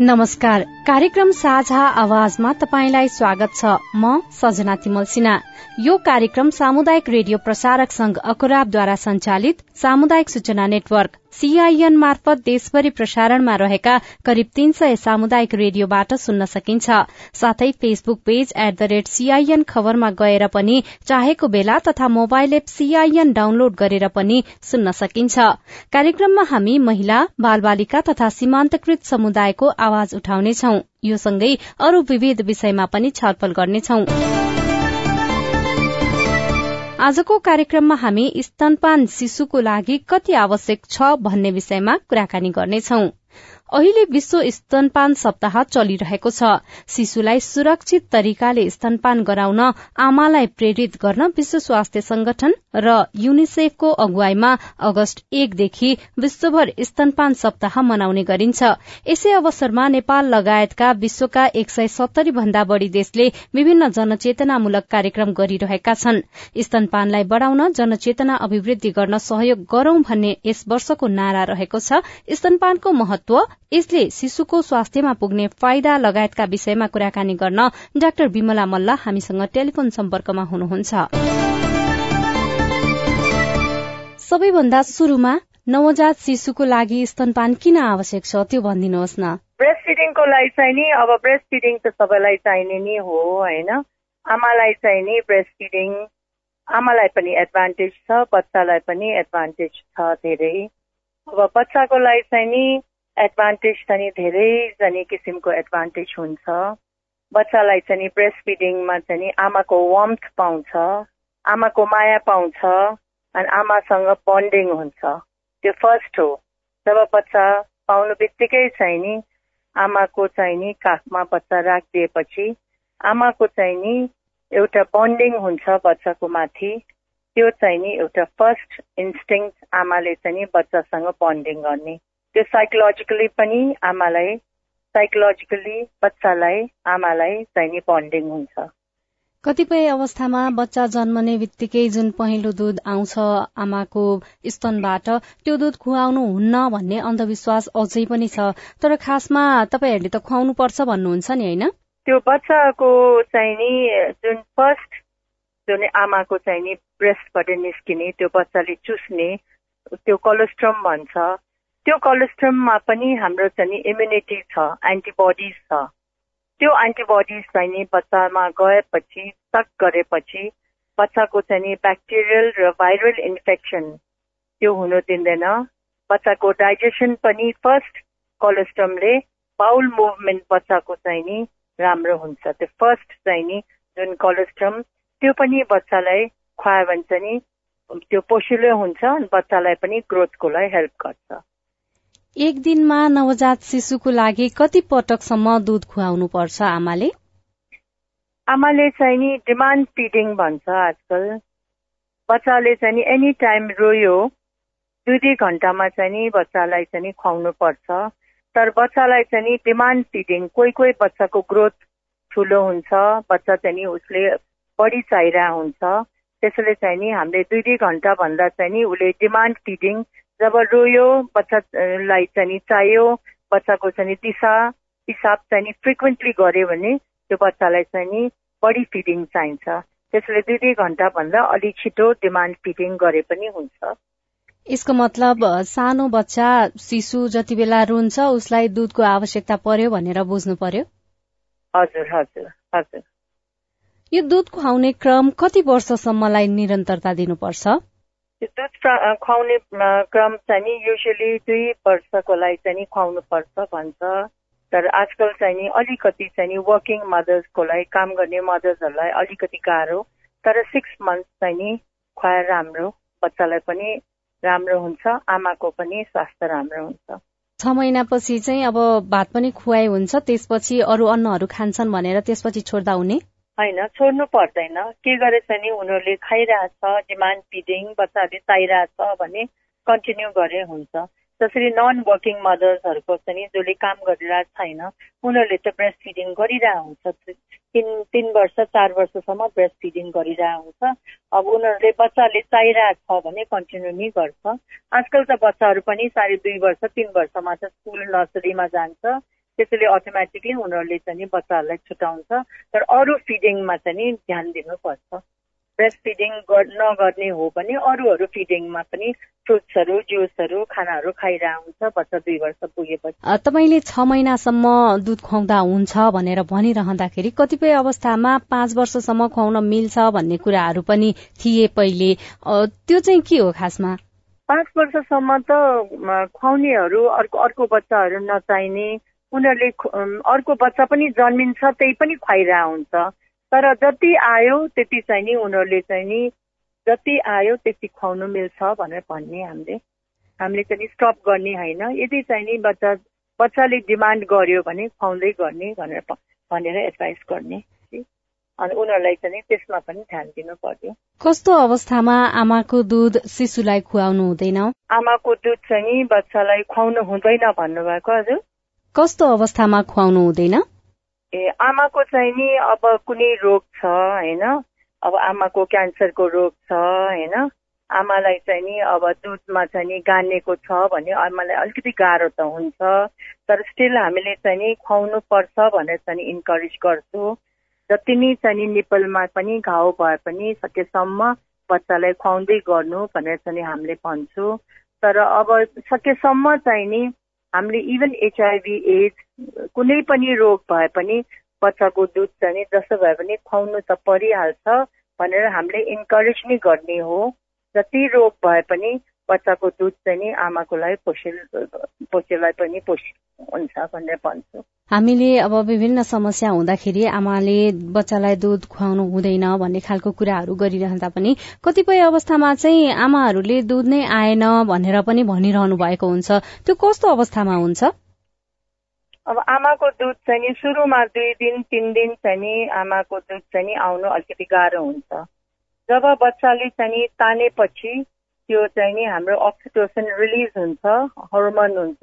नमस्कार। कार्यक्रम साझा आवाजमा तपाईंलाई स्वागत छ। म सजना तिमल सिन्हा। यो कार्यक्रम सामुदायिक रेडियो प्रसारक संघ अकुराबद्वारा संचालित सामुदायिक सूचना नेटवर्क सीआईएन मार्फत देशभरि प्रसारणमा रहेका करिब तीन सय सामुदायिक रेडियोबाट सुन्न सकिन्छ। साथै Facebook page at the rate CIN खबरमा गएर पनि चाहेको बेला तथा मोबाइल एप सीआईएन डाउनलोड गरेर पनि सुन्न सकिन्छ। कार्यक्रममा हामी महिला बाल बालिका तथा सीमान्तकृत समुदायको आवाज उठाउनेछौ। यो सँगै अरू विविध विषयमा पनि छलफल गर्नेछौं। आजको कार्यक्रममा हामी स्तनपान शिशुको लागि कति आवश्यक छ भन्ने विषयमा कुराकानी गर्नेछौं। अहिले विश्व स्तनपान सप्ताह चलिरहेको छ। शिशुलाई सुरक्षित तरिकाले स्तनपान गराउन आमालाई प्रेरित गर्न विश्व स्वास्थ्य संगठन र युनिसेफको अगुवाईमा अगस्त एकदेखि विश्वभर स्तनपान सप्ताह मनाउने गरिन्छ। यसै अवसरमा नेपाल लगायतका विश्वका एक सय सत्तरी भन्दा बढ़ी देशले विभिन्न जनचेतनामूलक कार्यक्रम गरिरहेका छन्। स्तनपानलाई बढ़ाउन जनचेतना अभिवृद्धि गर्न सहयोग गरौं भन्ने यस वर्षको नारा रहेको छ। स्तनपानको महत्व यसले शिशुको स्वास्थ्यमा पुग्ने फाइदा लगायतका विषयमा कुराकानी गर्न डाक्टर विमला मल्ल हामीसँग टेलिफोन सम्पर्कमा हुनुहुन्छ। सबैभन्दा शुरूमा नवजात शिशुको लागि स्तनपान किन आवश्यक छ त्यो भनिदिनुहोस् न। ब्रेस्ट फिडिङको लागि चाहिँ नि अब ब्रेस्ट फिडिङ त सबैलाई चाहिने नै हो होइन? आमालाई चाहिँ नि ब्रेस्ट फिडिङ आमालाई पनि एडभान्टेज छ बच्चालाई पनि एडभान्टेज छ धेरै। अब बच्चाको लागि चाहिँ नि एडभान्टेज चाहिँ धेरै जाने किसिमको एडभान्टेज हुन्छ। बच्चालाई चाहिँ ब्रेस्ट फिडिङमा चाहिँ आमाको वार्म्थ पाउँछ आमाको माया पाउँछ अनि आमासँग बन्डिङ हुन्छ। त्यो फर्स्ट हो। जब बच्चा पाउनु बित्तिकै चाहिँ नि आमाको चाहिँ नि काखमा बच्चा राखिदिएपछि आमाको चाहिँ नि एउटा बन्डिङ हुन्छ बच्चाको माथि। त्यो चाहिँ नि एउटा फर्स्ट इन्स्टिङ आमाले चाहिँ बच्चासँग बन्डिङ गर्ने। त्यो साइकोलोजिकली पनि आमालाई साइकोलोजिकली बच्चालाई आमालाई चाहिने बन्डिङ हुन्छ। कतिपय अवस्थामा बच्चा जन्मने बित्तिकै जुन पहिलो दुध आउँछ आमाको स्तनबाट त्यो दुध खुवाउनु हुन्न भन्ने अन्धविश्वास अझै पनि छ। तर खासमा तपाईँहरूले त खुवाउनु पर्छ भन्नुहुन्छ नि होइन? त्यो बच्चाको चाहिँ नि जुन फर्स्ट जुन आमाको चाहिँ नि ब्रेस्टबाट निस्किने त्यो बच्चाले चुस्ने त्यो कोलेस्ट्रम भन्छ। त्यो कोलेस्ट्रममा पनि हाम्रो चाहिँ इम्युनिटी छ एन्टिबडिज छ. त्यो एन्टिबडिज चाहिँ बच्चामा गएपछि सक गरेपछि बच्चाको चाहिँ ब्याक्टेरियल र भाइरल इन्फेक्सन त्यो हुनु दिँदैन। बच्चाको डाइजेसन पनि फर्स्ट कोलेस्ट्रमले बाउल मुभमेन्ट बच्चाको चाहिँ नि राम्रो हुन्छ। त्यो फर्स्ट चाहिँ नि जुन कोलेस्ट्रम त्यो पनि बच्चालाई खुवायो भने चाहिँ त्यो पोसिलो हुन्छ बच्चालाई पनि ग्रोथको लागि हेल्प गर्छ। एक दिनमा नवजात शिशुको लागि कति पटकसम्म दुध खुवाउनु पर्छ आमाले? आमाले चाहिँ नि डिमान्ड फिडिङ भन्छ आजकल। बच्चाले चाहिँ नि एनी टाइम रोयो दुई दुई घन्टामा चाहिँ नि बच्चालाई चाहिँ नि खुवाउनु पर्छ तर बच्चालाई चाहिँ नि डिमान्ड फिडिङ कोही कोही बच्चाको ग्रोथ ठुलो हुन्छ बच्चा चाहिँ नि उसले बढी चाहिरहेको हुन्छ। त्यसैले चाहिँ नि हामीले दुई दुई घन्टा भन्दा चाहिँ नि उसले डिमान्ड फिडिङ जब रोयो बच्चालाई चाहिँ चाहियो बच्चाको चाहिँ दिशा पिसाब चाहिँ फ्रिक्वेन्टली गऱ्यो भने त्यो बच्चालाई चाहिँ नि बढी फिडिङ चाहिन्छ। त्यसले दुई दुई घन्टाभन्दा अलिक छिटो डिमान्ड फिडिङ गरे पनि हुन्छ। यसको मतलब सानो बच्चा शिशु जति बेला रुन्छ उसलाई दुधको आवश्यकता पर्यो भनेर बुझ्नु पर्यो? हजुर हजुर हजुर। यो दुध खुवाउने क्रम कति वर्षसम्मलाई निरन्तरता दिनुपर्छ? दुध खुवाउने क्रम चाहिँ नि युजली दुई वर्षको लागि चाहिँ नि खुवाउनु पर्छ भन्छ। तर आजकल चाहिँ नि अलिकति चाहिँ नि वर्किङ मदर्सको लागि काम गर्ने मदर्सहरूलाई अलिकति गाह्रो। तर सिक्स मन्थ चाहिँ नि खुवाएर राम्रो बच्चालाई पनि राम्रो हुन्छ आमाको पनि स्वास्थ्य राम्रो हुन्छ। छ महिनापछि चाहिँ अब भात पनि खुवाइ हुन्छ त्यसपछि अरू अन्नहरू खान्छन् भनेर त्यसपछि छोड्दा हुने? होइन छोड्नु पर्दैन। के गरेछ नि उनीहरूले खाइरहेछ डिमान्ड फिडिङ बच्चाहरूले चाहिरहेछ भने कन्टिन्यू गरे हुन्छ। जसरी नन वर्किङ मदर्सहरूको चाहिँ जसले काम गरिरहेको छैन उनीहरूले त ब्रेस्ट फिडिङ गरिरहेको हुन्छ। तिन तिन वर्ष चार वर्षसम्म ब्रेस्ट फिडिङ गरिरहेको हुन्छ। अब उनीहरूले बच्चाले चाहिरहेको छ भने कन्टिन्यू नै गर्छ। आजकल त बच्चाहरू पनि साढे दुई वर्ष तिन वर्षमा त स्कुल नर्सरीमा जान्छ। त्यसैले अटोमेटिकली उनीहरूले चाहिँ बच्चाहरूलाई छुट्याउँछ तर अरू फिडिङमा चाहिँ ध्यान दिनुपर्छ। ब्रेस्ट फिडिङ नगर्ने हो भने अरूहरू फिडिङमा पनि फ्रुट्सहरू जुसहरू खानाहरू खाइरहेको हुन्छ बच्चा दुई वर्ष पुगेपछि। तपाईँले छ महिनासम्म दुध खुवाउँदा हुन्छ भनेर भनिरहँदाखेरि कतिपय अवस्थामा पाँच वर्षसम्म खुवाउन मिल्छ भन्ने कुराहरू पनि थिए पहिले। त्यो चाहिँ के हो खासमा? पाँच वर्षसम्म त खुवाउनेहरू अर्को अर्को बच्चाहरू नचाहिने उनीहरूले अर्को बच्चा पनि जन्मिन्छ त्यही पनि खुवाइरहेको हुन्छ तर जति आयो त्यति चाहिँ नि उनीहरूले चाहिँ नि जति आयो त्यति खुवाउनु मिल्छ भनेर भन्ने हामीले हामीले चाहिँ स्टप गर्ने होइन। यदि चाहिँ नि बच्चा बच्चाले डिमान्ड गर्यो भने खुवाउँदै गर्ने भनेर भनेर एडभाइस गर्ने अनि उनीहरूलाई चाहिँ त्यसमा पनि ध्यान दिनु पर्यो कस्तो अवस्थामा आमाको दुध शिशुलाई खुवाउनु हुँदैन? आमाको दुध चाहिँ बच्चालाई खुवाउनु हुँदैन भन्नुभएको हजुर। कस्तो अवस्थामा खुवाउनु हुँदैन? ए आमाको चाहिँ नि अब कुनै रोग छ होइन? अब आमाको क्यान्सरको रोग छ होइन? आमालाई चाहिँ नि अब दुधमा चाहिँ नि गानेको छ भने आमालाई अलिकति गाह्रो त हुन्छ तर स्टिल हामीले चाहिँ नि खुवाउनु पर्छ भनेर चाहिँ इन्करेज गर्छु। जति नै चाहिँ नि निपलमा पनि घाउ भए पनि सकेसम्म बच्चालाई खुवाउँदै गर्नु भनेर चाहिँ हामीले भन्छु। तर अब सकेसम्म चाहिँ नि हामीले इभन एचआइभी एड्स कुनै पनि रोग भए पनि बच्चाको दुध चाहिँ जसो भए पनि खुवाउनु त परिहाल्छ भनेर हामीले इन्करेज नै गर्ने हो। जति रोग भए पनि बच्चाको दुध चाहिँ नि आमाको लागि पोषिल पोषेलाई पनि पोषि हुन्छ भनेर भन्छु। हामीले अब विभिन्न समस्या हुँदाखेरि आमाले बच्चालाई दुध खुवाउनु हुँदैन भन्ने खालको कुराहरू गरिरहँदा पनि कतिपय अवस्थामा चाहिँ आमाहरूले दुध नै आएन भनेर पनि भनिरहनु भएको हुन्छ। त्यो कस्तो अवस्थामा हुन्छ? अब आमाको दुध चाहिँ नि सुरुमा दुई दिन तिन दिन चाहिँ नि आमाको दुध चाहिँ नि आउनु अलिकति गाह्रो हुन्छ। जब बच्चाले चाहिँ नि तानेपछि त्यो चाहिँ नि हाम्रो अक्सिटोसिन रिलिज हुन्छ हर्मोन हुन्छ।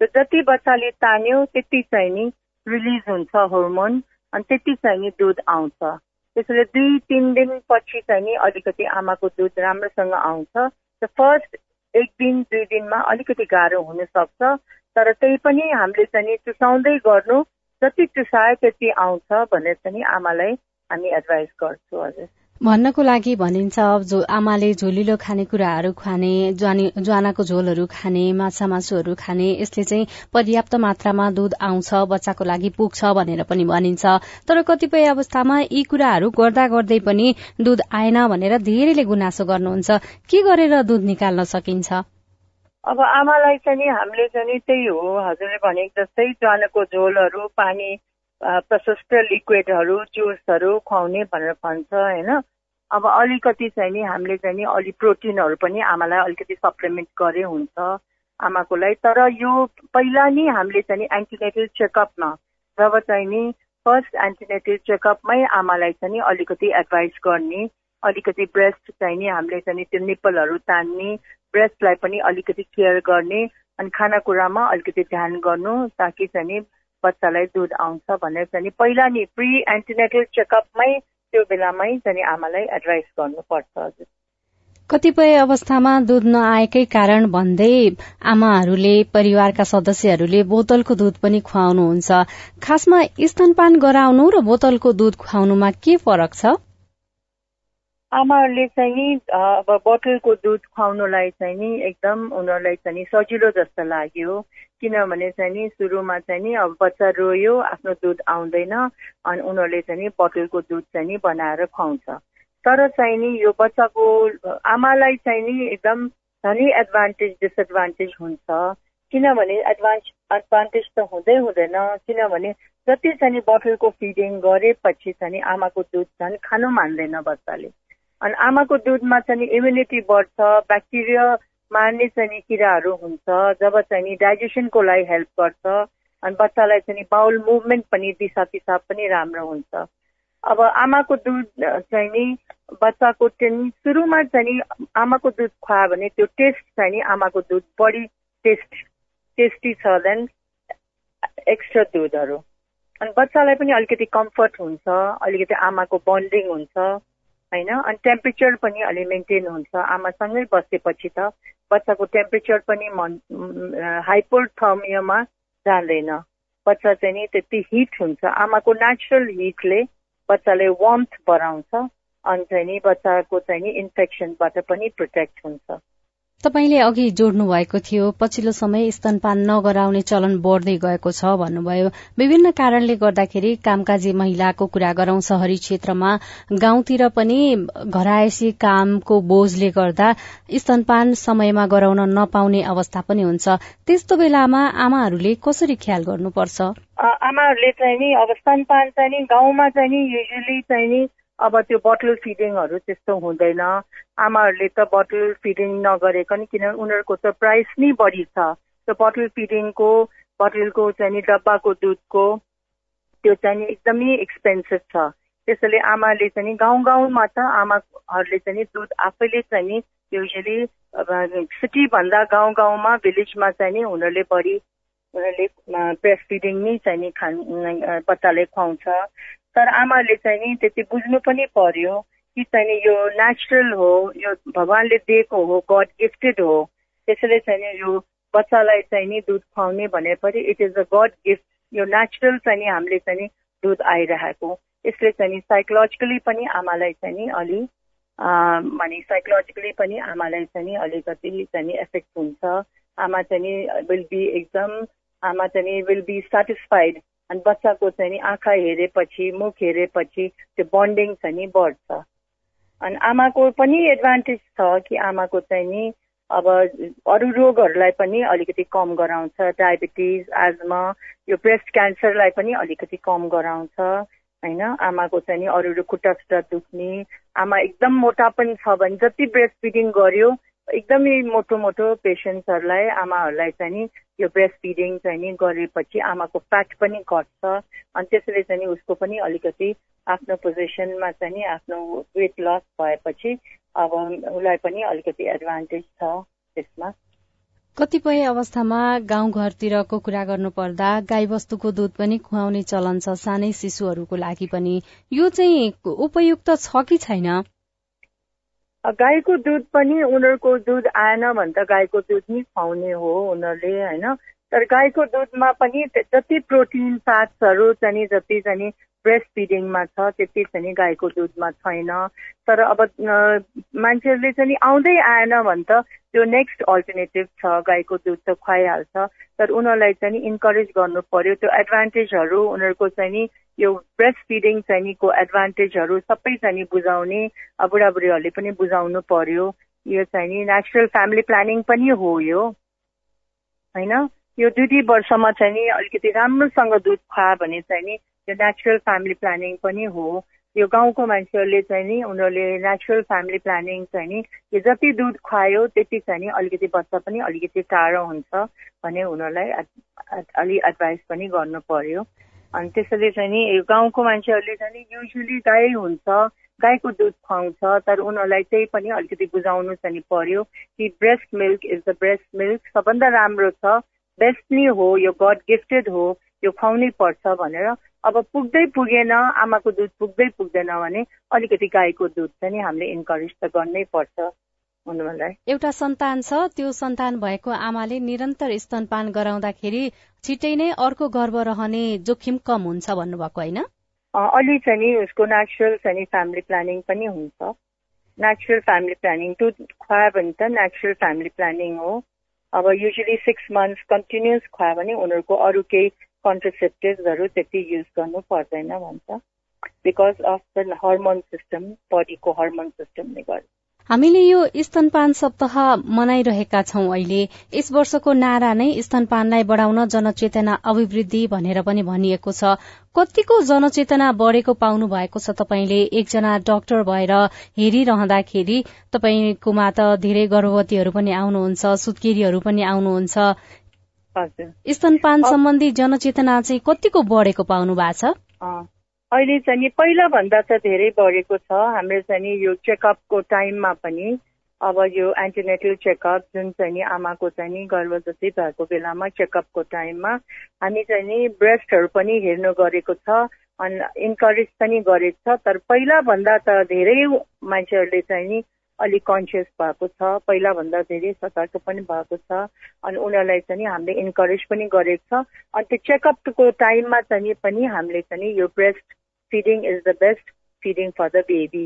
त्यो जति बच्चाले तान्यो त्यति चाहिँ नि रिलिज हुन्छ हर्मोन अनि त्यति चाहिँ नि दुध आउँछ। त्यसैले दुई तिन दिनपछि चाहिँ नि अलिकति आमाको दुध राम्रोसँग आउँछ। फर्स्ट एक दिन दुई दिनमा अलिकति गाह्रो हुनसक्छ। तर त्यही पनि हामीले चाहिँ चुसाउँदै गर्नु। जति चुसायो त्यति आउँछ भनेर चाहिँ आमालाई हामी एडभाइस गर्छौँ हजुर। भन्नको लागि भनिन्छ जो आमाले झोलिलो खानेकुराहरू खाने ज्वानाको झोलहरू खाने माछा मासुहरू खाने यसले चाहिँ पर्याप्त मात्रामा दूध आउँछ बच्चाको लागि पुग्छ भनेर पनि भनिन्छ। तर कतिपय अवस्थामा यी कुराहरू गर्दा गर्दै पनि दूध आएन भनेर धेरैले गुनासो गर्नुहुन्छ। के गरेर दूध निकाल्न सकिन्छ? अब आमालाई चाहिँ हामीले चाहिँ त्यही हो हजुरले भनेको जस्तै ज्वानको झोलहरू पानी प्रशस्त लिक्विडहरू जुसहरू खुवाउने भनेर भन्छ होइन? अब अलिकति चाहिँ नि हामीले चाहिँ नि अलिक प्रोटिनहरू पनि आमालाई अलिकति सप्लिमेन्ट गरे हुन्छ आमाको लागि तर यो पहिला नै हामीले चाहिँ नि एन्टिनेटल चेकअपमा जब चाहिँ नि फर्स्ट एन्टिनेटल चेकअपमै आमालाई चाहिँ नि अलिकति एडभाइस गर्ने अलिकति ब्रेस्ट चाहिँ नि हामीले चाहिँ त्यो निप्पलहरू तान्ने ब्रेस्टलाई पनि अलिकति केयर गर्ने अनि खानेकुरामा अलिकति ध्यान गर्नु ताकि चाहिँ नि बच्चालाई दुध आउँछ भनेर चाहिँ पहिला नि प्रि एन्टिनेटल चेकअपमै त्यो बेलामै चाहिँ आमालाई एडभाइस गर्नुपर्छ कतिपय अवस्थामा दुध नआएकै कारण भन्दै आमाहरूले परिवारका सदस्यहरूले बोतलको दुध पनि खुवाउनुहुन्छ। खासमा स्तनपान गराउनु र बोतलको दुध खुवाउनुमा के फरक छ? आमाहरूले चाहिँ नि अब बोतलको दुध खुवाउनुलाई चाहिँ नि एकदम उनीहरूलाई चाहिँ सजिलो जस्तो लाग्यो किनभने चाहिँ नि सुरुमा चाहिँ नि अब बच्चा रोयो आफ्नो दुध आउँदैन अनि उनीहरूले चाहिँ नि बोतलको दुध चाहिँ नि बनाएर खुवाउँछ तर चाहिँ नि यो बच्चाको आमालाई चाहिँ नि एकदम धनी एडभान्टेज डिसएडभान्टेज हुन्छ किनभने एडभान्स एडभान्टेज त हुँदै हुँदैन किनभने जति चाहिँ बोतलको फिडिङ गरेपछि चाहिँ आमाको दुध झन् खानु मान्दैन बच्चाले अनि आमाको दुधमा चाहिँ इम्युनिटी बढ्छ ब्याक्टेरिया मार्ने चाहिँ किराहरू हुन्छ जब चाहिँ डाइजेसनको लागि हेल्प गर्छ अनि बच्चालाई चाहिँ बाउल मुभमेन्ट पनि दिशा पिसाब पनि राम्रो हुन्छ। अब आमाको दुध चाहिँ नि बच्चाको चाहिँ सुरुमा चाहिँ आमाको दुध खुवायो भने त्यो टेस्ट चाहिँ नि आमाको दुध बढी टेस्ट टेस्टी छ देन एक्स्ट्रा दुधहरू। अनि बच्चालाई पनि अलिकति कम्फर्ट हुन्छ अलिकति आमाको बन्डिङ हुन्छ। होइन? अनि टेम्परेचर पनि अलि मेन्टेन हुन्छ। आमासँगै बसेपछि त बच्चाको टेम्परेचर पनि मन हाइपोथर्मियामा जाँदैन। बच्चा चाहिँ नि त्यति हिट हुन्छ। आमाको नेचुरल हिटले बच्चाले वार्मथ बढाउँछ। अनि चाहिँ नि बच्चाको चाहिँ नि इन्फेक्सनबाट पनि प्रोटेक्ट हुन्छ। तपाईँले अघि जोड्नु भएको थियो पछिल्लो समय स्तनपान नगराउने चलन बढ़दै गएको छ भन्नुभयो। विभिन्न कारणले गर्दाखेरि कामकाजी महिलाको कुरा गरौं शहरी क्षेत्रमा गाउँतिर पनि घरायसी कामको बोझले गर्दा स्तनपान समयमा गराउन नपाउने अवस्था पनि हुन्छ। त्यस्तो बेलामा आमाहरूले कसरी ख्याल गर्नुपर्छ? आमाहरूले चाहिँ नि अब स्तनपान चाहिँ नि गाउँमा चाहिँ नि युजली चाहिँ नि अब त्यो बटल फिडिङहरू त्यस्तो हुँदैन। आमाहरूले त बटल फिडिङ नगरेको नि किनभने उनीहरूको त प्राइस नै बढी छ। त्यो बटल फिडिङको बटलको चाहिँ डब्बाको दुधको त्यो चाहिँ एकदमै एक्सपेन्सिभ छ। त्यसैले आमाले चाहिँ गाउँ गाउँमा त आमाहरूले चाहिँ दुध आफैले चाहिँ नि युजली सिटीभन्दा गाउँ गाउँमा भिलेजमा चाहिँ नि उनीहरूले बढी उनीहरूले ब्रेस्ट फिडिङ नै चाहिँ खान बच्चाले खुवाउँछ। तर आमाले चाहिँ नि त्यति बुझ्नु पनि पर्यो कि चाहिँ यो नेचुरल हो यो भगवान्ले दिएको हो गड गिफ्टेड हो त्यसैले चाहिँ यो बच्चालाई चाहिँ नि दुध खुवाउने भनेपछि it is a god gift यो नेचुरल चाहिँ नि हामीले चाहिँ नि दुध आइरहेको यसले चाहिँ नि साइकोलोजिकली पनि आमालाई चाहिँ नि अलि भने साइकोलोजिकली पनि आमालाई चाहिँ नि अलिकति चाहिँ एफेक्ट हुन्छ आमा चाहिँ नि विल बी एकदम आमा चाहिँ विल बी सेटिस्फाइड अनि बच्चाको चाहिँ नि आँखा हेरेपछि मुख हेरेपछि त्यो बन्डिङ चाहिँ नि बढ्छ। अनि आमाको पनि एडभान्टेज छ कि आमाको चाहिँ नि अब अरू रोगहरूलाई पनि अलिकति कम गराउँछ। डायबिटिज एजमा यो ब्रेस्ट क्यान्सरलाई पनि अलिकति कम गराउँछ होइन? आमाको चाहिँ नि अरू खुट्टा खुट्टा दुख्ने। आमा एकदम मोटा पनि छ भने जति ब्रेस्ट फिडिङ गर्यो एकदमै मोटो मोटो पेसेन्ट्सहरूलाई आमाहरूलाई चाहिँ नि यो ब्रेस्ट फिडिङ चाहिँ नि गरेपछि आमाको फ्याट पनि घट्छ। अनि त्यसरी चाहिँ नि उसको पनि अलिकति आफ्नो पोजिसनमा चाहिँ नि आफ्नो वेट लस भएपछि अब उसलाई पनि अलिकति एडभान्टेज छ त्यसमा। कतिपय अवस्थामा गाउँघरतिरको कुरा गर्नुपर्दा गाईबस्तुको दुध पनि खुवाउने चलन छ सानै शिशुहरूको लागि पनि। यो चाहिँ उपयुक्त छ कि छैन? गाईको दुध पनि उनीहरूको दुध आएन भने त गाईको दुध नै खुवाउने हो उनीहरूले होइन? तर गाईको दुधमा पनि जति प्रोटिन फ्याट्सहरू चाहिँ जति चाहिँ ब्रेस्ट फिडिङमा छ त्यति चाहिँ गाईको दुधमा छैन। तर अब मान्छेहरूले चाहिँ आउँदै आएन भने त त्यो नेक्स्ट अल्टरनेटिभ छ गाईको दुध त खुवाइहाल्छ। तर उनीहरूलाई चाहिँ इन्करेज गर्नु पर्यो। त्यो एडभान्टेजहरू उनीहरूको चाहिँ नि यो ब्रेस्ट फिडिङ चाहिँ निको एडभान्टेजहरू सबै चाहिँ नि बुझाउने बुढाबुढीहरूले पनि बुझाउनु पर्यो। यो चाहिँ नि नेचुरल फ्यामिली प्लानिङ पनि हो यो। होइन? यो दुई दुई वर्षमा चाहिँ नि अलिकति राम्रोसँग दुध खुवा भने चाहिँ नि यो नेचुरल फ्यामिली प्लानिङ पनि हो यो गाउँको मान्छेहरूले चाहिँ नि उनीहरूले नेचुरल फ्यामिली प्लानिङ चाहिँ नि यो जति दुध खुवायो त्यति चाहिँ नि अलिकति बच्चा पनि अलिकति टाढो हुन्छ भने उनीहरूलाई अलि एडभाइस पनि गर्नु पर्यो अनि त्यसैले चाहिँ नि गाउँको मान्छेहरूले चाहिँ नि युजली गाई हुन्छ गाईको दुध खुवाउँछ तर उनीहरूलाई त्यही पनि अलिकति बुझाउनु चाहिँ पर्यो कि breast milk is the breast milk सबभन्दा राम्रो छ बेस्ट नै हो यो गड गिफ्टेड हो यो खुवाउनै पर्छ भनेर अब पुग्दै पुगेन आमाको दुध पुग्दै पुग्दैन भने अलिकति गाईको दुध चाहिँ नि हामीले इन्करेज त गर्नै पर्छ। एउटा सन्तान छ त्यो सन्तान भएको आमाले निरन्तर स्तनपान गराउँदाखेरि छिट्टै नै अर्को गर्भ रहने जोखिम कम हुन्छ भन्नुभएको होइन? अलि चाहिँ नि उसको नेचुरल चाहिँ फ्यामिली प्लानिङ पनि हुन्छ। नेचुरल फ्यामिली प्लानिङ टु खुवायो भने त नेचुरल फ्यामिली प्लानिङ हो। अब युजली सिक्स मन्थ्स कन्टिन्युस खुवायो भने उनीहरूको अरू केही कन्ट्रासेप्टिभ्सहरू त्यति युज गर्नु पर्दैन भन्छ। Because of the hormone system बडीको हर्मोन सिस्टमले गर्दा हामीले यो स्तनपान सप्ताह मनाइरहेका छौं अहिले। यस वर्षको नारा नै स्तनपानलाई बढ़ाउन जनचेतना अभिवृद्धि भनेर पनि भनिएको छ। कतिको जनचेतना बढ़ेको पाउनु भएको छ तपाईँले? एकजना डाक्टर भएर हेरिरहँदाखेरि तपाईँकोमा त धेरै गर्भवतीहरू पनि आउनुहुन्छ सुत्केरीहरू पनि आउनुहुन्छ। स्तनपान सम्बन्धी जनचेतना चाहिँ कतिको बढ़ेको पाउनु भएको छ? अहिले चाहिँ नि पहिलाभन्दा त धेरै बढेको छ। हाम्रो चाहिँ नि यो चेकअपको टाइममा पनि अब यो एन्टिनेटल चेकअप जुन चाहिँ नि आमाको चाहिँ नि गर्भवती भएको बेलामा चेकअपको टाइममा हामी चाहिँ नि ब्रेस्टहरू पनि हेर्नु गरेको छ। अनि इन्करेज पनि गरेको छ। तर पहिलाभन्दा त धेरै मान्छेहरूले चाहिँ नि अलिक कन्सियस भएको छ। पहिलाभन्दा धेरै सतर्क पनि भएको छ। अनि उनीहरूलाई चाहिँ हामीले इन्करेज पनि गरेको छ। अनि त्यो चेकअपको टाइममा चाहिँ पनि हामीले चाहिँ यो breast feeding is the best feeding for the baby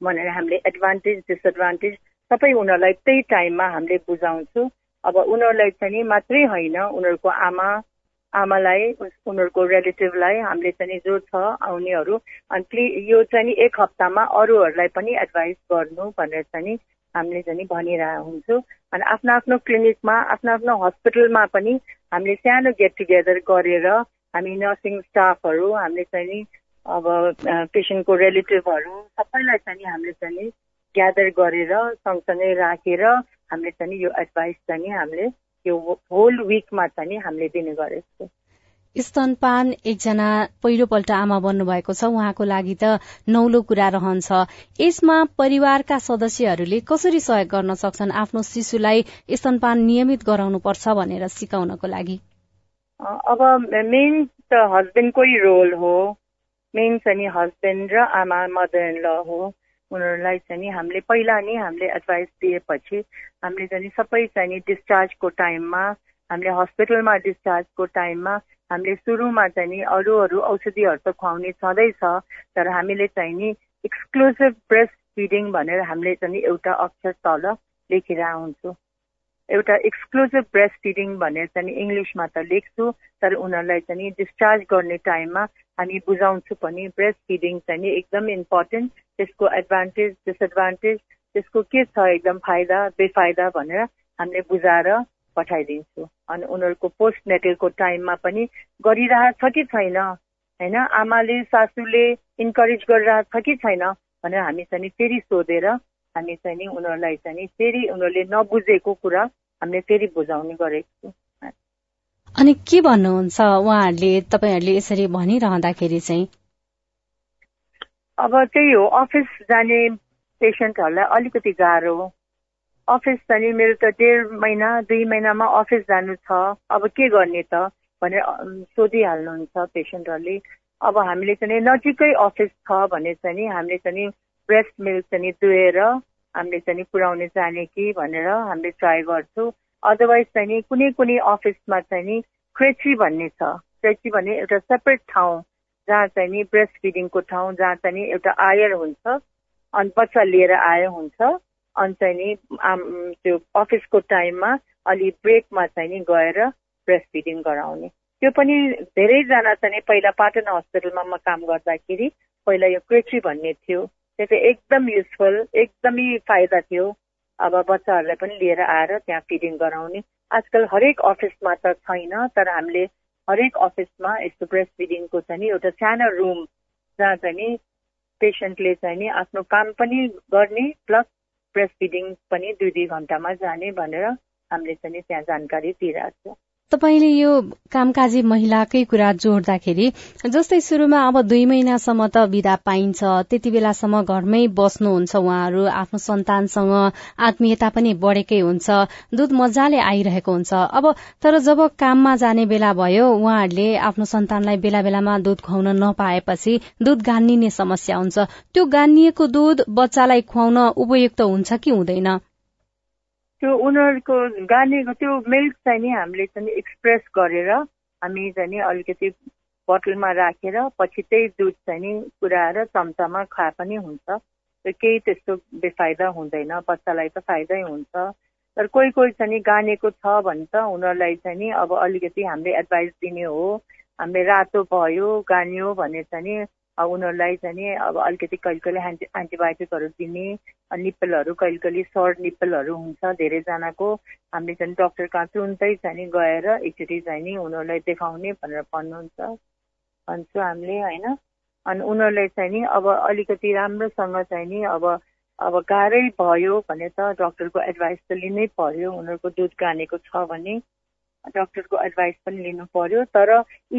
भनेर हामीले एडभान्टेज डिसएडभान्टेज सबै उनीहरूलाई त्यही टाइममा हामीले बुझाउँछौँ। अब उनीहरूलाई चाहिँ मात्रै होइन उनीहरूको आमा आमालाई उनीहरूको रिलेटिभलाई हामीले चाहिँ जो छ आउनेहरू अनि प्लि यो चाहिँ एक हप्तामा अरूहरूलाई पनि एडभाइस गर्नु भनेर चाहिँ हामीले चाहिँ भनिरहेको हुन्छौँ। अनि आफ्नो आफ्नो क्लिनिकमा आफ्नो आफ्नो हस्पिटलमा पनि हामीले सानो गेट टुगेदर गरेर हामी नर्सिङ स्टाफहरू हामीले चाहिँ अब पेसेन्टको रिलेटिभहरू सबैलाई चाहिँ हामीले चाहिँ ग्यादर गरेर सँगसँगै राखेर हामीले चाहिँ यो एडभाइस चाहिँ हामीले यो होल विकमा चाहिँ हामीले दिने गरेको छौँ स्तनपान एकजना पहिलोपल्ट आमा बन्नुभएको छ। उहाँको लागि त नौलो कुरा रहन्छ। यसमा परिवारका सदस्यहरूले कसरी सहयोग गर्न सक्छन्? आफ्नो शिशुलाई स्तनपान नियमित गराउनु पर्छ भनेर सिकाउनको लागि। अब मेन त हस्बेन्डकै रोल हो। मेन चाहिँ नि हस्बेन्ड र आमा मदर इन ल हो। उनीहरूलाई चाहिँ नि हामीले पहिला नै हामीले एडभाइस दिएपछि हामीले चाहिँ सबै चाहिँ नि डिस्चार्जको टाइममा हामीले हस्पिटलमा डिस्चार्जको टाइममा हामीले सुरुमा चाहिँ नि अरू अरू औषधिहरू त खुवाउने छँदैछ तर हामीले चाहिँ नि एक्सक्लुसिभ ब्रेस्ट फिडिङ भनेर हामीले चाहिँ एउटा अक्षर तल लेखेर हुन्छौँ एउटा एक्सक्लुसिभ ब्रेस्ट फिडिङ भनेर चाहिँ इङ्ग्लिसमा त लेख्छु तर उनीहरूलाई चाहिँ डिस्चार्ज गर्ने टाइममा हामी बुझाउँछु पनि ब्रेस्ट फिडिङ चाहिँ एकदम इम्पोर्टेन्ट त्यसको एडभान्टेज डिसएडभान्टेज त्यसको के छ एकदम फाइदा बेफाइदा भनेर हामीले बुझाएर पठाइदिन्छु। अनि उनीहरूको पोस्ट नेटलको टाइममा पनि गरिरहेको छ कि छैन? होइन? आमाले सासूले इन्करेज गरिरहेको छ कि छैन? भनेर हामी चाहिँ फेरि सोधेर हामी चाहिँ नि उनीहरूलाई चाहिँ फेरि उनीहरूले नबुझेको कुरा हामीले फेरि बुझाउने गरेको छु। अनि के भन्नुहुन्छ? उहाँहरूले तपाईँहरूले यसरी भनिरहँदाखेरि चाहिँ? अब त्यही हो अफिस जाने पेसेन्टहरूलाई अलिकति गाह्रो। अफिस चाहिँ मेरो त डेढ महिना दुई महिनामा अफिस जानु छ। अब के गर्ने त भनेर सोधिहाल्नुहुन्छ पेसेन्टहरूले। अब हामीले चाहिँ नजिकै अफिस छ भने चाहिँ हामीले चाहिँ ब्रेस्ट मिल्क चाहिँ दुहेर हामीले चाहिँ पुऱ्याउने जाने कि भनेर हामीले ट्राई गर्छौँ। अदरवाइज चाहिँ नि कुनै कुनै अफिसमा चाहिँ नि क्रेची भन्ने छ। क्रेची भन्ने एउटा सेपरेट ठाउँ जहाँ चाहिँ नि ब्रेस्ट फिडिङको ठाउँ जहाँ चाहिँ नि एउटा आयर हुन्छ अनि बच्चा लिएर आयो हुन्छ अनि चाहिँ नि त्यो अफिसको टाइममा अलि ब्रेकमा चाहिँ नि गएर ब्रेस्ट फिडिङ गराउने। त्यो पनि धेरैजना चाहिँ पहिला पाटन हस्पिटलमा म काम गर्दाखेरि पहिला यो क्रेची भन्ने थियो। त्यो चाहिँ एकदम युजफुल एकदमै फाइदा थियो। अब बच्चाहरूलाई पनि लिएर आएर त्यहाँ फिडिङ गराउने। आजकल हरेक अफिसमा त छैन तर हामीले हरेक अफिसमा यस्तो ब्रेस्ट फिडिङको चाहिँ नि एउटा सानो रुम जहाँ चाहिँ नि पेसेन्टले चाहिँ नि आफ्नो काम पनि गर्ने प्लस ब्रेस्ट फिडिङ पनि दुई दुई घन्टामा जाने भनेर हामीले चाहिँ त्यहाँ जानकारी दिइरहेको छ। तपाईँले यो कामकाजी महिलाकै कुरा जोड्दाखेरि जस्तै सुरुमा अब दुई महिनासम्म त विदा पाइन्छ त्यति बेलासम्म घरमै बस्नुहुन्छ उहाँहरू आफ्नो सन्तानसँग आत्मीयता पनि बढेकै हुन्छ दूध मजाले आइरहेको हुन्छ। अब तर जब काममा जाने बेला भयो उहाँहरूले आफ्नो सन्तानलाई बेला बेलामा दूध खुवाउन नपाएपछि दूध गान्निने समस्या हुन्छ। त्यो गान्निएको दूध बच्चालाई खुवाउन उपयुक्त हुन्छ कि हुँदैन? त्यो उनीहरूको गानेको त्यो मिल्क चाहिँ नि हामीले चाहिँ एक्सप्रेस गरेर हामी चाहिँ नि अलिकति बोतलमा राखेर पछि त्यही दुध चाहिँ नि पुऱ्याएर चम्चामा खा पनि हुन्छ। त्यो केही त्यस्तो बेफाइदा हुँदैन बच्चालाई त फाइदै हुन्छ। तर कोही कोही चाहिँ नि गानेको छ भने त उनीहरूलाई चाहिँ नि अब अलिकति हामीले एडभाइस दिने हो। हामीले रातो भयो गान्यो भने चाहिँ नि उनीहरूलाई चाहिँ अब अलिकति कहिले कहिले एन्टी एन्टिबायोटिकहरू दिने निप्पलहरू कहिले कहिले सर्ट निप्पलहरू हुन्छ धेरैजनाको। हामीले चाहिँ डक्टर कहाँ तुरुन्तै चाहिँ गएर एकचोटि चाहिँ नि उनीहरूलाई देखाउने भनेर भन्नुहुन्छ। भन्छु हामीले होइन? अनि उनीहरूलाई चाहिँ नि अब अलिकति राम्रोसँग चाहिँ नि अब अब गाह्रै भयो भने त डक्टरको एडभाइस त लिनै पर्यो। उनीहरूको दुध गानेको छ भने। डक्टरको एडभाइस पनि लिनु पर्यो तर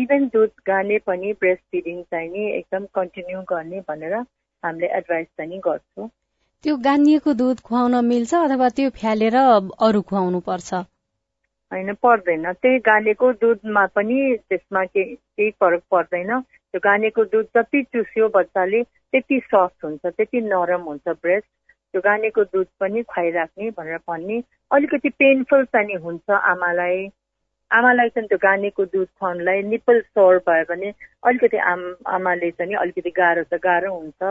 इभन दुध गाने पनि ब्रेस्ट फिडिङ चाहिँ नि एकदम कन्टिन्यू गर्ने भनेर हामीले एडभाइस चाहिँ गर्छौँ। त्यो गानिएको दुध खुवाउन मिल्छ अथवा त्यो फ्यालेर अरू खुवाउनु पर्छ? होइन पर्दैन। त्यही गानेको दुधमा पनि त्यसमा केही फरक पर्दैन। त्यो गानेको दुध जति चुस्यो बच्चाले त्यति सफ्ट हुन्छ त्यति नरम हुन्छ ब्रेस्ट त्यो गानेको दुध पनि खुवाइराख्ने भनेर भन्ने अलिकति पेनफुल चाहिँ हुन्छ आमालाई। आमालाई चाहिँ त्यो गानेको दुध खुवाउनुलाई निप्पल सोर भयो भने अलिकति आम आमाले चाहिँ अलिकति गाह्रो त गाह्रो हुन्छ।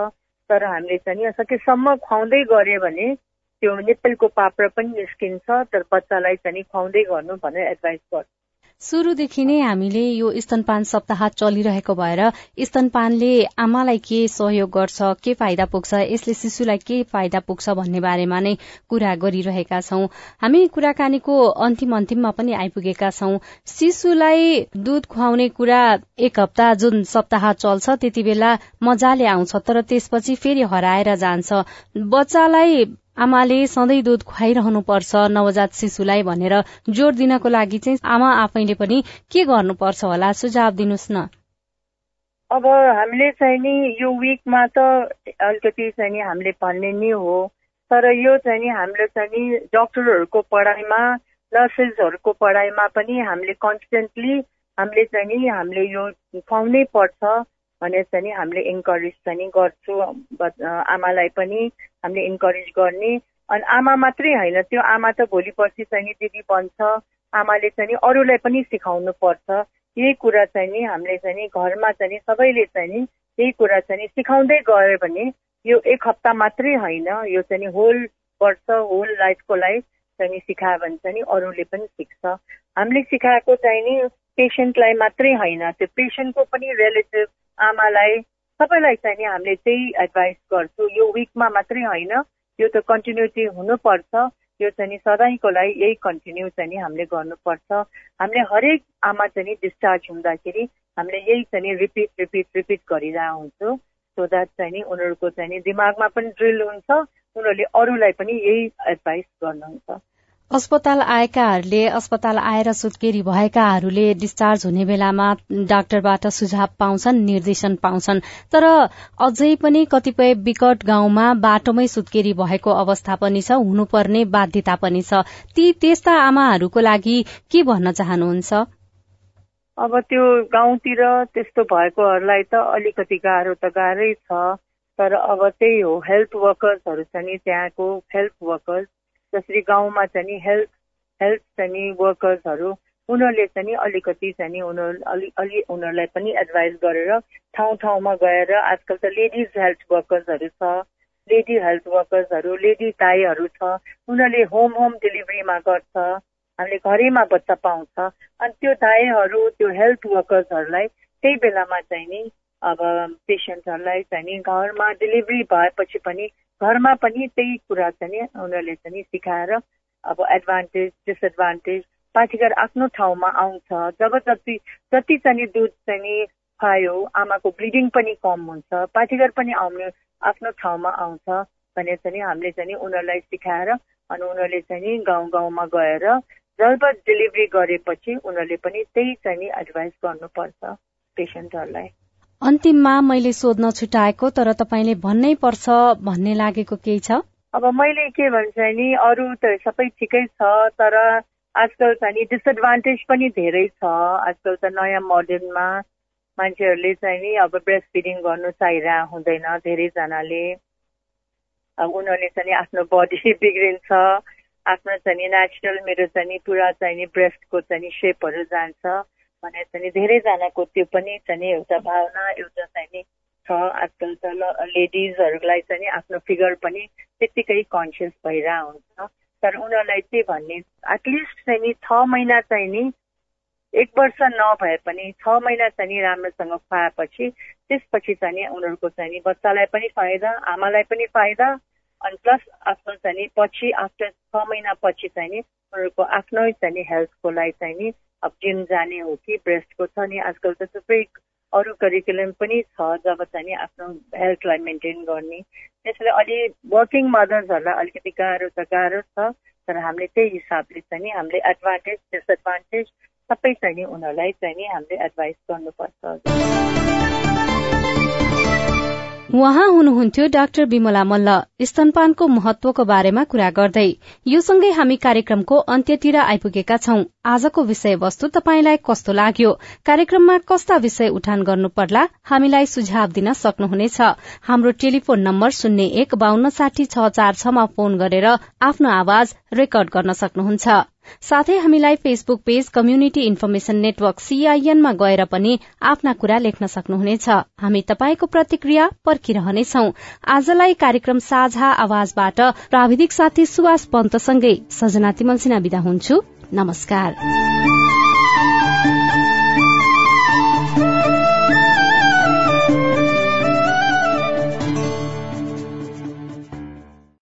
तर हामीले चाहिँ सकेसम्म खुवाउँदै गऱ्यो भने त्यो निप्पलको पाप्रा पनि निस्किन्छ तर बच्चालाई चाहिँ खुवाउँदै गर्नु भनेर एडभाइस गर्छु। शुरूदेखि नै हामीले यो स्तनपान सप्ताह चलिरहेको भएर स्तनपानले आमालाई के सहयोग गर्छ के फाइदा पुग्छ यसले शिशुलाई के फाइदा पुग्छ भन्ने बारेमा नै कुरा गरिरहेका छौं। हामी कुराकानीको अन्तिम अन्तिममा पनि आइपुगेका छौं। शिशुलाई दूध खुवाउने कुरा एक हप्ता जुन सप्ताह चल्छ त्यति बेला मजाले आउँछ तर त्यसपछि फेरि हराएर जान्छ। बच्चालाई आमाले सधैँ दुध खुवाइरहनु पर्छ नवजात शिशुलाई भनेर जोड़ दिनको लागि चाहिँ आमा आफैले पनि के गर्नुपर्छ होला सुझाव दिनुहोस् न। अब हामीले चाहिँ नि यो विकमा त अलिकति चाहिँ नि हामीले भन्ने नि हो तर यो चाहिँ नि हाम्रो चाहिँ नि डक्टरहरूको पढाइमा नर्सेसहरूको पढाइमा पनि हामीले कन्सटेन्टली हामीले चाहिँ नि हामीले यो खुवाउनै पर्छ। भनेर चाहिँ नि हामीले इन्करेज चाहिँ गर्छु आमालाई पनि हामीले इन्करेज गर्ने अनि आमा मात्रै होइन त्यो आमा त भोलि पर्सि चाहिँ दिदी बन्छ आमाले चाहिँ अरूलाई पनि सिकाउनु पर्छ यही कुरा चाहिँ नि हामीले चाहिँ घरमा चाहिँ सबैले चाहिँ यही कुरा चाहिँ सिकाउँदै गयो भने यो एक हप्ता मात्रै होइन यो चाहिँ होल वर्ष होल लाइफको लागि चाहिँ सिकायो भने चाहिँ अरूले पनि सिक्छ हामीले सिकाएको चाहिँ नि पेसेन्टलाई मात्रै होइन त्यो पेसेन्टको पनि रिलेटिभ आमालाई सबैलाई चाहिँ नि हामीले त्यही एडभाइस गर्छु। यो विकमा मात्रै होइन यो त कन्टिन्युटी हुनुपर्छ। यो चाहिँ नि सधैँको लागि यही कन्टिन्यू चाहिँ नि हामीले गर्नुपर्छ। हामीले हरेक आमा चाहिँ नि डिस्चार्ज हुँदाखेरि हामीले यही चाहिँ नि रिपिट रिपिट रिपिट गरिरहेको हुन्छु। सो द्याट चाहिँ नि उनीहरूको चाहिँ नि दिमागमा पनि ड्रिल हुन्छ उनीहरूले अरूलाई पनि यही एडभाइस गर्नुहुन्छ। अस्पताल आएकाहरूले अस्पताल आएर सुत्केरी भएकाहरूले डिस्चार्ज हुने बेलामा डाक्टरबाट सुझाव पाउँछन् निर्देशन पाउँछन्। तर अझै पनि कतिपय विकट गाउँमा बाटोमै सुत्केरी भएको अवस्था पनि छ हुनुपर्ने बाध्यता पनि छ। ती त्यस्ता आमाहरूको लागि के भन्न चाहनुहुन्छ? अब त्यो गाउँतिर त्यस्तो भएकोहरूलाई त अलिकति गाह्रो त गाह्रै छ तर अब त्यही हो हेल्थ वर्कर्सहरू छ नि त्यहाँको हेल्थ वर्कर्स। जसरी गाउँमा चाहिँ नि हेल्थ हेल्थ चाहिँ वर्कर्सहरू उनीहरूले चाहिँ नि अलिकति चाहिँ नि उनीहरू अलि अलि उनीहरूलाई पनि एडभाइस गरेर ठाउँ ठाउँमा गएर आजकल त लेडिज हेल्थ वर्कर्सहरू छ लेडी हेल्थ वर्कर्सहरू लेडी दाईहरू छ उनीहरूले होम होम डेलिभरीमा गर्छ हामीले घरैमा बच्चा पाउँछ अनि त्यो दाईहरू त्यो हेल्थ वर्कर्सहरूलाई त्यही बेलामा चाहिँ नि अब पेसेन्टहरूलाई चाहिँ नि घरमा डेलिभरी भएपछि पनि घरमा पनि त्यही कुरा चाहिँ उनीहरूले चाहिँ सिकाएर अब एडभान्टेज डिसएडभान्टेज पाठीघर आफ्नो ठाउँमा आउँछ। जब जति जति चाहिँ दुध चाहिँ खुवायो आमाको ब्लिडिङ पनि कम हुन्छ पाठीघर पनि आउने आफ्नो ठाउँमा आउँछ भने चाहिँ हामीले चाहिँ उनीहरूलाई सिकाएर अनि उनीहरूले चाहिँ गाउँ गाउँमा गएर जब डेलिभरी गरेपछि उनीहरूले पनि त्यही चाहिँ एडभाइस गर्नुपर्छ पेसेन्टहरूलाई। अन्तिममा मैले सोध्न छुटाएको तर तपाईँले भन्नै पर्छ भन्ने लागेको केही छ? अब मैले के भन्छ नि अरू त सबै ठिकै छ तर आजकल चाहिँ नि डिसएडभान्टेज पनि धेरै छ। आजकल त नयाँ मोडर्नमा मान्छेहरूले चाहिँ नि अब ब्रेस्ट फिडिङ गर्नु चाहिरहेको हुँदैन धेरैजनाले। अब उनीहरूले चाहिँ आफ्नो बडी बिग्रिन्छ। आफ्नो चाहिँ नि नेचुरल मेरो चाहिँ पुरा चाहिँ नि ब्रेस्टको चाहिँ नि सेपहरू जान्छ। भने चाहिँ धेरैजनाको त्यो पनि चाहिँ एउटा भावना एउटा चाहिँ छ आजकल त लेडिजहरूलाई चाहिँ आफ्नो फिगर पनि त्यत्तिकै कन्सियस भइरहेको हुन्छ तर उनीहरूलाई चाहिँ भन्ने एटलिस्ट चाहिँ नि छ महिना चाहिँ नि एक वर्ष नभए पनि छ महिना चाहिँ नि राम्रोसँग खुवाएपछि त्यसपछि चाहिँ नि उनीहरूको चाहिँ नि बच्चालाई पनि फाइदा आमालाई पनि फाइदा अनि प्लस आफ्नो चाहिँ नि पछि आफ्टर छ महिना पछि चाहिँ नि उनीहरूको आफ्नै चाहिँ नि हेल्थको लागि चाहिँ नि अब जिम जाने हो कि ब्रेस्टको छ नि आजकल त थुप्रै अरू करिकुलम पनि छ जब चाहिँ आफ्नो हेल्थलाई मेन्टेन गर्ने। त्यसैले अलि वर्किङ मदर्सहरूलाई अलिकति गाह्रो त गाह्रो छ तर हामीले त्यही हिसाबले चाहिँ नि हामीले एडभान्टेज डिसएडभान्टेज सबै चाहिँ नि उनीहरूलाई चाहिँ नि हामीले एडभाइस गर्नुपर्छ। उहाँ हुनुहुन्थ्यो डाक्टर विमला मल्ल। स्तनपानको महत्वको बारेमा कुरा गर्दै। यो सँगै हामी कार्यक्रमको अन्त्यतिर आइपुगेका छौं। आजको विषयवस्तु तपाईँलाई कस्तो लाग्यो? कार्यक्रममा कस्ता विषय उठान गर्नु पर्ला हामीलाई सुझाव दिन सक्नुहुनेछ। हाम्रो टेलिफोन नम्बर शून्य एक बान्न साठी छ चार छमा फोन गरेर आफ्नो आवाज रेकर्ड गर्न सक्नुहुन्छ। साथै हामीलाई Facebook page community information network सीआईएनमा गएर पनि आफ्ना कुरा लेख्न सक्नुहुनेछ। हामी तपाईँको प्रतिक्रिया पर्खिरहनेछौ। आजलाई कार्यक्रम साझा आवाजबाट प्राविधिक साथी सुवास पन्तसँगै सजना तिमल सिन्हा विदा हुन्छु। नमस्कार।